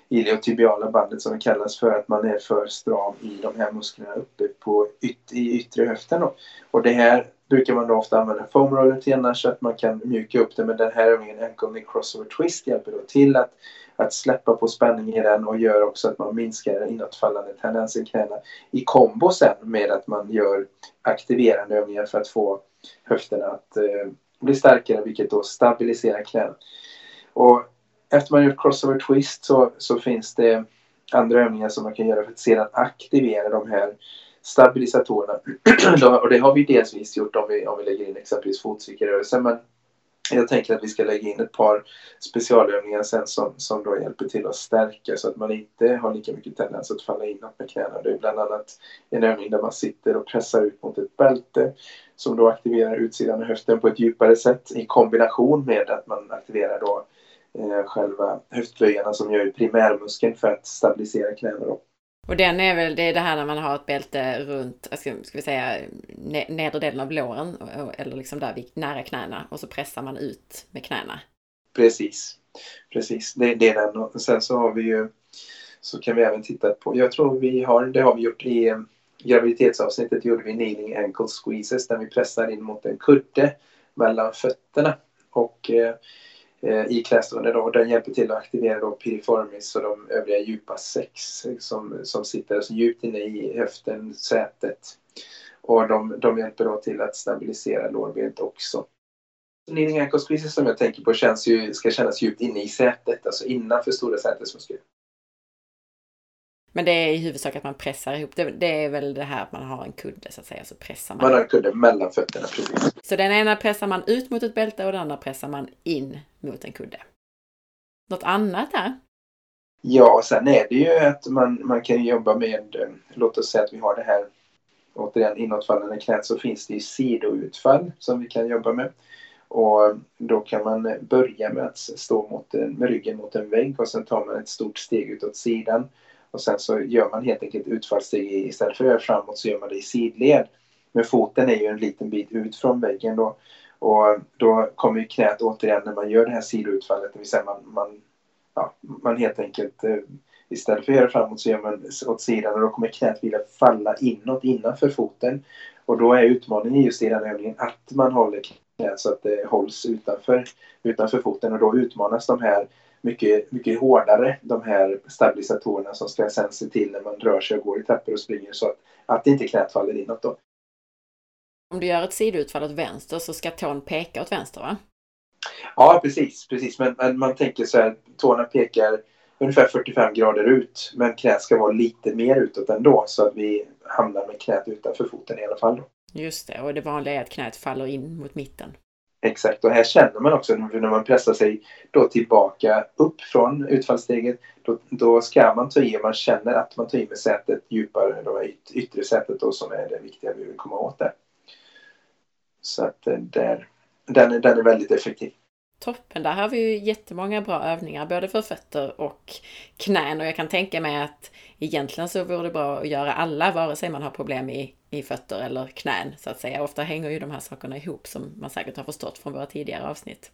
iliotibiala bandet som det kallas för att man är för stram i de här musklerna uppe på yt i yttre höften. Då. Och det här brukar man då ofta använda foam roller till annars så att man kan mjuka upp det. Men den här övningen ankle crossover twist hjälper då till att, att släppa på spänningen i den och gör också att man minskar inåtfallande tendenser i knäna i kombo sen med att man gör aktiverande övningar för att få höfterna att eh, bli starkare vilket då stabiliserar knäna. Och efter man gjort crossover twist så, så finns det andra övningar som man kan göra för att sedan aktivera de här stabilisatorerna. och det har vi delvis gjort om vi, om vi lägger in exempelvis fotcykelrörelsen Men Jag tänker att vi ska lägga in ett par specialövningar sen som, som då hjälper till att stärka så att man inte har lika mycket tendens att falla inåt med knäna. Det är bland annat en övning där man sitter och pressar ut mot ett bälte som då aktiverar utsidan av höften på ett djupare sätt i kombination med att man aktiverar då eh, själva höftböjarna som gör primärmuskeln för att stabilisera knäna. Då. Och den är väl, det är det här när man har ett bälte runt, ska, ska vi säga, nedre delen av låren eller liksom där nära knäna och så pressar man ut med knäna. Precis, precis. Det, det är den. Och sen så har vi ju, så kan vi även titta på, jag tror vi har, det har vi gjort i eh, graviditetsavsnittet gjorde vi kneeling ankle squeezes där vi pressar in mot en kudde mellan fötterna. Och Eh, Eh, i klästående då. Den hjälper till att aktivera då piriformis och de övriga djupa sex som, som sitter så djupt inne i höften, sätet. Och de, de hjälper då till att stabilisera lårbenet också. Kneeling ankle squeezes som jag tänker på känns ju, ska kännas djupt inne i sätet, alltså innanför stora sätesmuskler. Men det är i huvudsak att man pressar ihop. Det, det är väl det här att man har en kudde så att säga. Så pressar man. Man har en kudde mellan fötterna precis. Så den ena pressar man ut mot ett bälte och den andra pressar man in mot en kudde. Något annat där? Ja, sen är det ju att man, man kan jobba med, eh, låt oss säga att vi har det här återigen inåtfallande knät så finns det ju sidoutfall som vi kan jobba med. Och då kan man börja med att stå mot, med ryggen mot en vägg och sen tar man ett stort steg utåt sidan och sen så gör man helt enkelt utfallssteg istället för att göra framåt så gör man det i sidled. Men foten är ju en liten bit ut från väggen då. Och då kommer ju knät återigen när man gör det här sidoutfallet, det vill säga man, man, ja, man helt enkelt eh, istället för att göra framåt så gör man åt sidan och då kommer knät vilja falla inåt innanför foten. Och då är utmaningen just i den övningen att man håller knät så att det hålls utanför, utanför foten och då utmanas de här mycket, mycket hårdare, de här stabilisatorerna som ska sen se till när man rör sig och går i trappor och springer så att, att inte knät faller inåt då. Om du gör ett sidoutfall åt vänster så ska tån peka åt vänster va? Ja precis, precis. Men, men man tänker så här, tårna pekar ungefär 45 grader ut men knät ska vara lite mer utåt ändå så att vi hamnar med knät utanför foten i alla fall. Då. Just det, och det vanliga är att knät faller in mot mitten. Exakt, och här känner man också när man pressar sig då tillbaka upp från utfallssteget. Då, då ska man ta i och man känner att man tar i med sätet djupare, då yt, yttre sätet då som är det viktiga vi vill komma åt där. Så att eh, där, den, den är väldigt effektiv. Toppen, där har vi ju jättemånga bra övningar både för fötter och knän och jag kan tänka mig att egentligen så vore det bra att göra alla vare sig man har problem i, i fötter eller knän så att säga. Ofta hänger ju de här sakerna ihop som man säkert har förstått från våra tidigare avsnitt.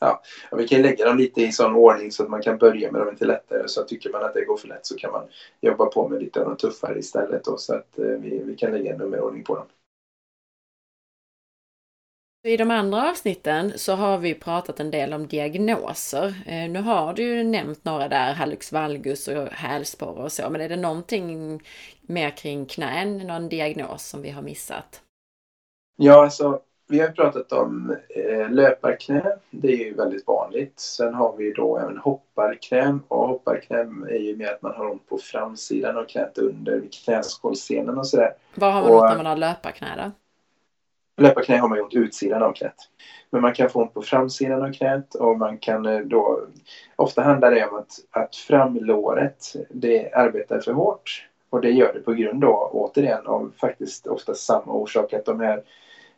Ja, vi kan lägga dem lite i sån ordning så att man kan börja med dem lite lättare. Så tycker man att det går för lätt så kan man jobba på med lite av de tuffare istället. Då, så att eh, vi, vi kan lägga en nummerordning på dem. I de andra avsnitten så har vi pratat en del om diagnoser. Eh, nu har du ju nämnt några där, hallux valgus och hälsporre och så, men är det någonting mer kring knän, någon diagnos som vi har missat? Ja, alltså vi har pratat om eh, löparknä. Det är ju väldigt vanligt. Sen har vi då även hopparknä. Och hopparknä är ju mer att man har ont på framsidan av knät under knäskålscenen och sådär. Vad har man och, ont när man har löparknä då? Löparknä har man ju ont utsidan av knät. Men man kan få ont på framsidan av knät och man kan eh, då... Ofta handlar det om att, att framlåret det arbetar för hårt. Och det gör det på grund då återigen av faktiskt ofta samma orsak att de här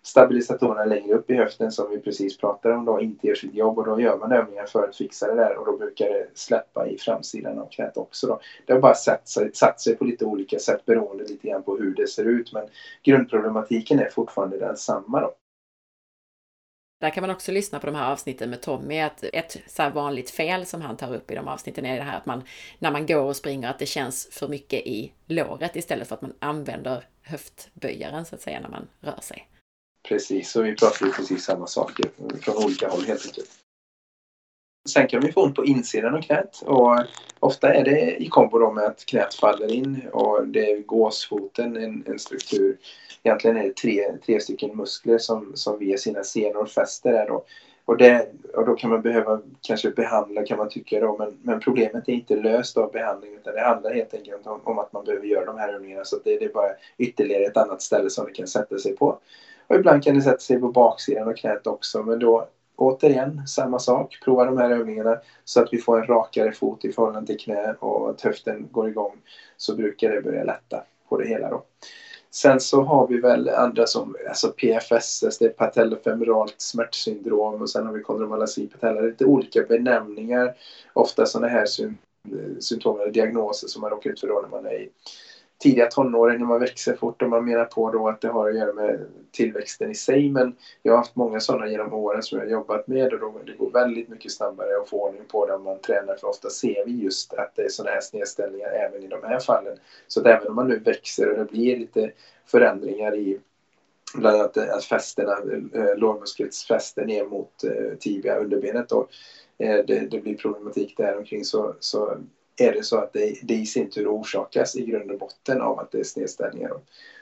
stabilisatorerna längre upp i höften som vi precis pratade om då inte gör sitt jobb och då gör man övningar för att fixa det där och då brukar det släppa i framsidan av knät också. Då. Det har bara satt sig, satt sig på lite olika sätt beroende lite grann på hur det ser ut men grundproblematiken är fortfarande densamma. Då. Där kan man också lyssna på de här avsnitten med Tommy. Att ett så vanligt fel som han tar upp i de avsnitten är det här att man när man går och springer att det känns för mycket i låret istället för att man använder höftböjaren så att säga när man rör sig. Precis, och vi pratar ju precis samma saker från olika håll helt enkelt. Sen kan vi få ont på insidan av knät och ofta är det i kombo med att knät faller in och det är gåsfoten, en, en struktur. Egentligen är det tre, tre stycken muskler som, som via sina senor fäster där då. Och, det, och då kan man behöva kanske behandla kan man tycka då men, men problemet är inte löst av behandling utan det handlar helt enkelt om, om att man behöver göra de här övningarna så det, det är bara ytterligare ett annat ställe som det kan sätta sig på. Och ibland kan det sätta sig på baksidan av knät också men då återigen samma sak. Prova de här övningarna så att vi får en rakare fot i förhållande till knä och att höften går igång. Så brukar det börja lätta på det hela då. Sen så har vi väl andra som alltså PFSS, alltså det är patellofemoralt smärtsyndrom och sen har vi kondromalasi patella. Lite olika benämningar. Ofta sådana här eh, symptom eller diagnoser som man råkar ut för då när man är i tidiga tonåren när man växer fort och man menar på då att det har att göra med tillväxten i sig. Men jag har haft många sådana genom åren som jag har jobbat med och då det går väldigt mycket snabbare att få ordning på det om man tränar. För ofta ser vi just att det är sådana här snedställningar även i de här fallen. Så att även om man nu växer och det blir lite förändringar i bland annat eh, att fästena, eh, fäste ner mot eh, tibia, underbenet då, eh, det, det blir problematik där omkring så, så är det så att det, det i sin tur orsakas i grund och botten av att det är snedställningar.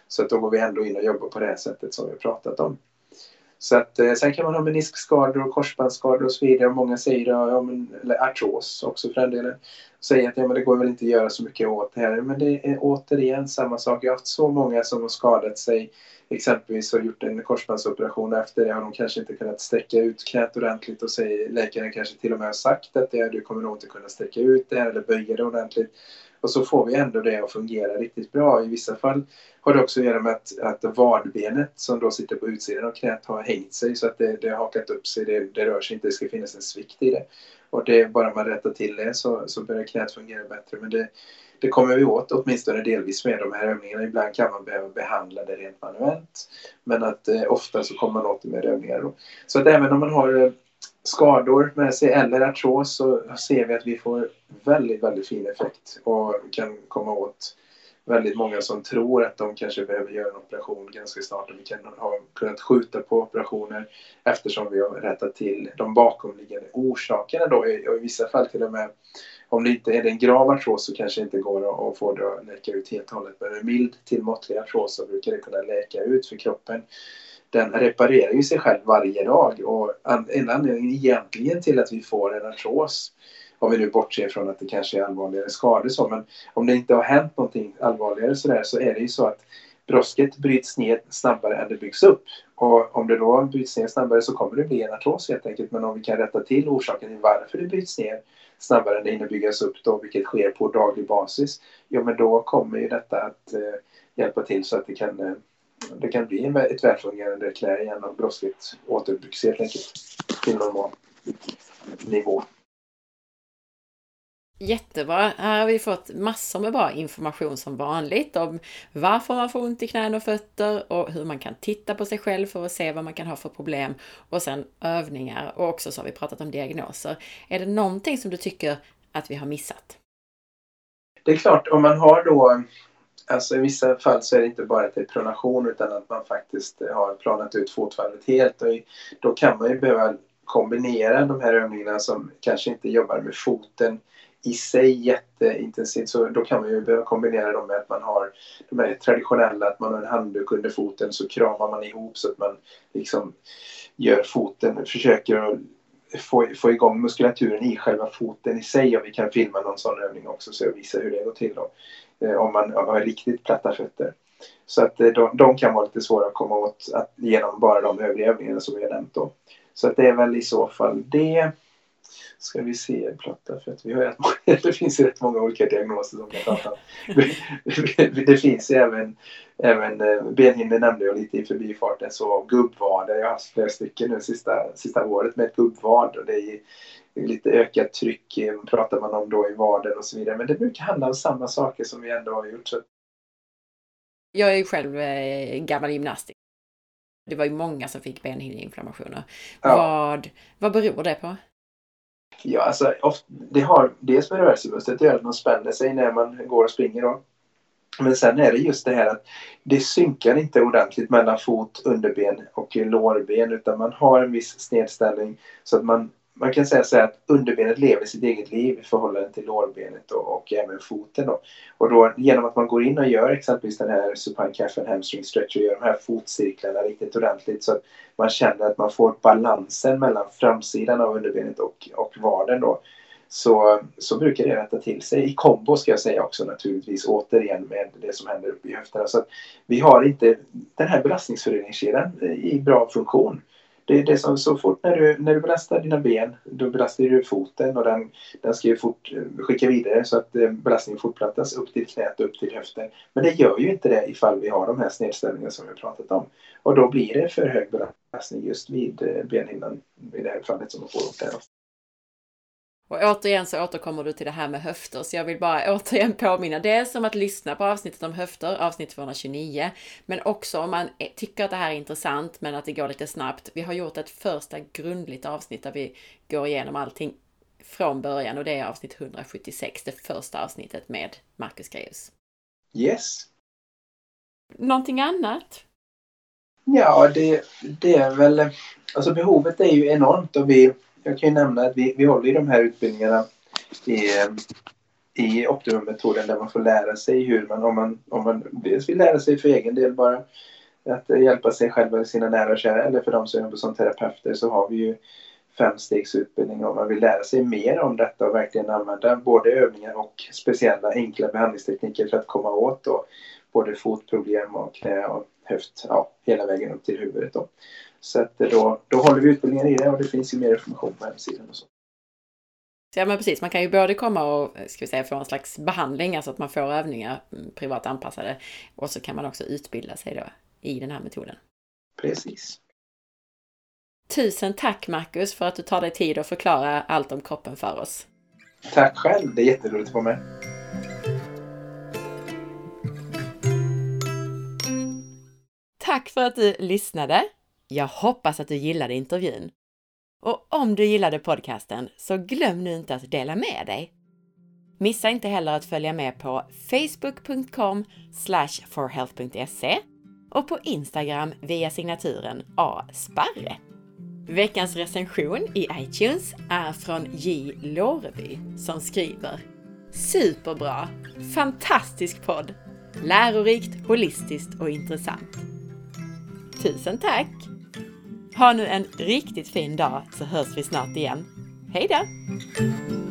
Så att då går vi ändå in och jobbar på det här sättet som vi har pratat om. Så att, eh, sen kan man ha meniskskador och korsbandsskador och så vidare. Många säger, ja, men, eller artros också för den delen. Säger att ja, men det går väl inte att göra så mycket åt det här. Men det är återigen samma sak. Jag har haft så många som har skadat sig exempelvis har gjort en korsbandsoperation efter det har de kanske inte kunnat sträcka ut knät ordentligt och säger, läkaren kanske till och med har sagt att det, du kommer nog inte kunna sträcka ut det här eller böja det ordentligt. Och så får vi ändå det att fungera riktigt bra. I vissa fall har det också att göra med att, att vadbenet som då sitter på utsidan av knät har hängt sig så att det, det har hakat upp sig. Det, det rör sig inte, det ska finnas en svikt i det. Och det, bara man rättar till det så, så börjar knät fungera bättre. Men det, det kommer vi åt åtminstone delvis med de här övningarna. Ibland kan man behöva behandla det rent manuellt. Men att eh, ofta så kommer man åt det med övningar. Då. Så att även om man har eh, skador med sig eller artros så ser vi att vi får väldigt, väldigt fin effekt och kan komma åt väldigt många som tror att de kanske behöver göra en operation ganska snart och vi kan ha kunnat skjuta på operationer eftersom vi har rättat till de bakomliggande orsakerna då och i vissa fall till och med om det inte är en grav artros så kanske det inte går att få det att läka ut helt och hållet. Men med mild till måttlig artros så brukar det kunna läka ut för kroppen. Den reparerar ju sig själv varje dag och en anledning egentligen till att vi får en artros om vi nu bortser från att det kanske är allvarligare skador så, men om det inte har hänt någonting allvarligare sådär så är det ju så att brosket bryts ner snabbare än det byggs upp. Och om det då bryts ner snabbare så kommer det bli en artros helt enkelt. Men om vi kan rätta till orsaken till varför det bryts ner snabbare än det hinner byggas upp då, vilket sker på daglig basis, ja men då kommer ju detta att eh, hjälpa till så att det kan, eh, det kan bli ett välfungerande knä igen och brosket återbyggs helt enkelt till normal nivå. Jättebra! Här har vi fått massor med bra information som vanligt om varför man får ont i knän och fötter och hur man kan titta på sig själv för att se vad man kan ha för problem och sen övningar och också så har vi pratat om diagnoser. Är det någonting som du tycker att vi har missat? Det är klart, om man har då Alltså i vissa fall så är det inte bara att det är pronation utan att man faktiskt har planat ut fotvalvet helt. Och då kan man ju behöva kombinera de här övningarna som kanske inte jobbar med foten i sig jätteintensivt så då kan man ju behöva kombinera dem med att man har de här traditionella, att man har en handduk under foten så kramar man ihop så att man liksom gör foten, försöker att få, få igång muskulaturen i själva foten i sig och vi kan filma någon sån övning också så jag visar hur det går till då. Eh, om man har riktigt platta fötter. Så att eh, de, de kan vara lite svåra att komma åt att, genom bara de övriga som vi har nämnt då. Så att det är väl i så fall det ska vi se platta för att vi har rätt många, det finns rätt många olika diagnoser som kan prata om. det finns ju även, även eh, benhinnor nämnde jag lite i förbifarten så gubbvader. Jag har haft flera stycken nu sista, sista året med ett gubbvad och det är lite ökat tryck pratar man om då i vaden och så vidare. Men det brukar handla om samma saker som vi ändå har gjort. Så. Jag är ju själv eh, gammal gymnast. Det var ju många som fick benhinneinflammationer. Ja. Vad, vad beror det på? Ja, alltså, ofta, det har dels med rörelsemönstret att göra att man spänner sig när man går och springer. Då. Men sen är det just det här att det synkar inte ordentligt mellan fot, underben och lårben utan man har en viss snedställning så att man man kan säga så här att underbenet lever sitt eget liv i förhållande till lårbenet och, och även foten. Då. Och då genom att man går in och gör exempelvis den här supine calf and hamstring stretch och gör de här fotcirklarna riktigt ordentligt så att man känner att man får balansen mellan framsidan av underbenet och, och vaden då. Så, så brukar det rätta till sig. I kombo ska jag säga också naturligtvis återigen med det som händer uppe i höfterna. Så vi har inte den här belastningsfördelningskedjan i bra funktion det, det som så fort när du, när du belastar dina ben, då belastar du foten och den, den ska ju fort eh, skicka vidare så att eh, belastningen fortplantas upp till knät och upp till höften. Men det gör ju inte det ifall vi har de här snedställningarna som vi har pratat om. Och då blir det för hög belastning just vid eh, benhinnan i det här fallet som man får upp där. Och återigen så återkommer du till det här med höfter, så jag vill bara återigen påminna dels om att lyssna på avsnittet om höfter, avsnitt 229, men också om man tycker att det här är intressant men att det går lite snabbt. Vi har gjort ett första grundligt avsnitt där vi går igenom allting från början och det är avsnitt 176, det första avsnittet med Marcus Greus. Yes. Någonting annat? Ja, det, det är väl, alltså behovet är ju enormt och vi jag kan ju nämna att vi, vi håller i de här utbildningarna i, i optimummetoden där man får lära sig hur man, om man, om man dels vill lära sig för egen del bara att hjälpa sig själv och sina nära och kära eller för de som jobbar som terapeuter så har vi ju femstegsutbildning om man vill lära sig mer om detta och verkligen använda både övningar och speciella enkla behandlingstekniker för att komma åt då, både fotproblem och knä och höft, ja, hela vägen upp till huvudet. Då. Så att då, då håller vi utbildningen i det och det finns ju mer information på hemsidan och så. Ja men precis, man kan ju både komma och ska vi säga, få en slags behandling, alltså att man får övningar mm, privat anpassade. Och så kan man också utbilda sig då i den här metoden. Precis. Tusen tack Marcus för att du tar dig tid att förklara allt om kroppen för oss. Tack själv, det är jätteroligt att vara med. Tack för att du lyssnade. Jag hoppas att du gillade intervjun. Och om du gillade podcasten så glöm nu inte att dela med dig. Missa inte heller att följa med på facebook.com forhealth.se och på Instagram via signaturen asparre. Veckans recension i iTunes är från J. Låreby som skriver Superbra! Fantastisk podd! Lärorikt, holistiskt och intressant. Tusen tack! Ha nu en riktigt fin dag så hörs vi snart igen. Hej då!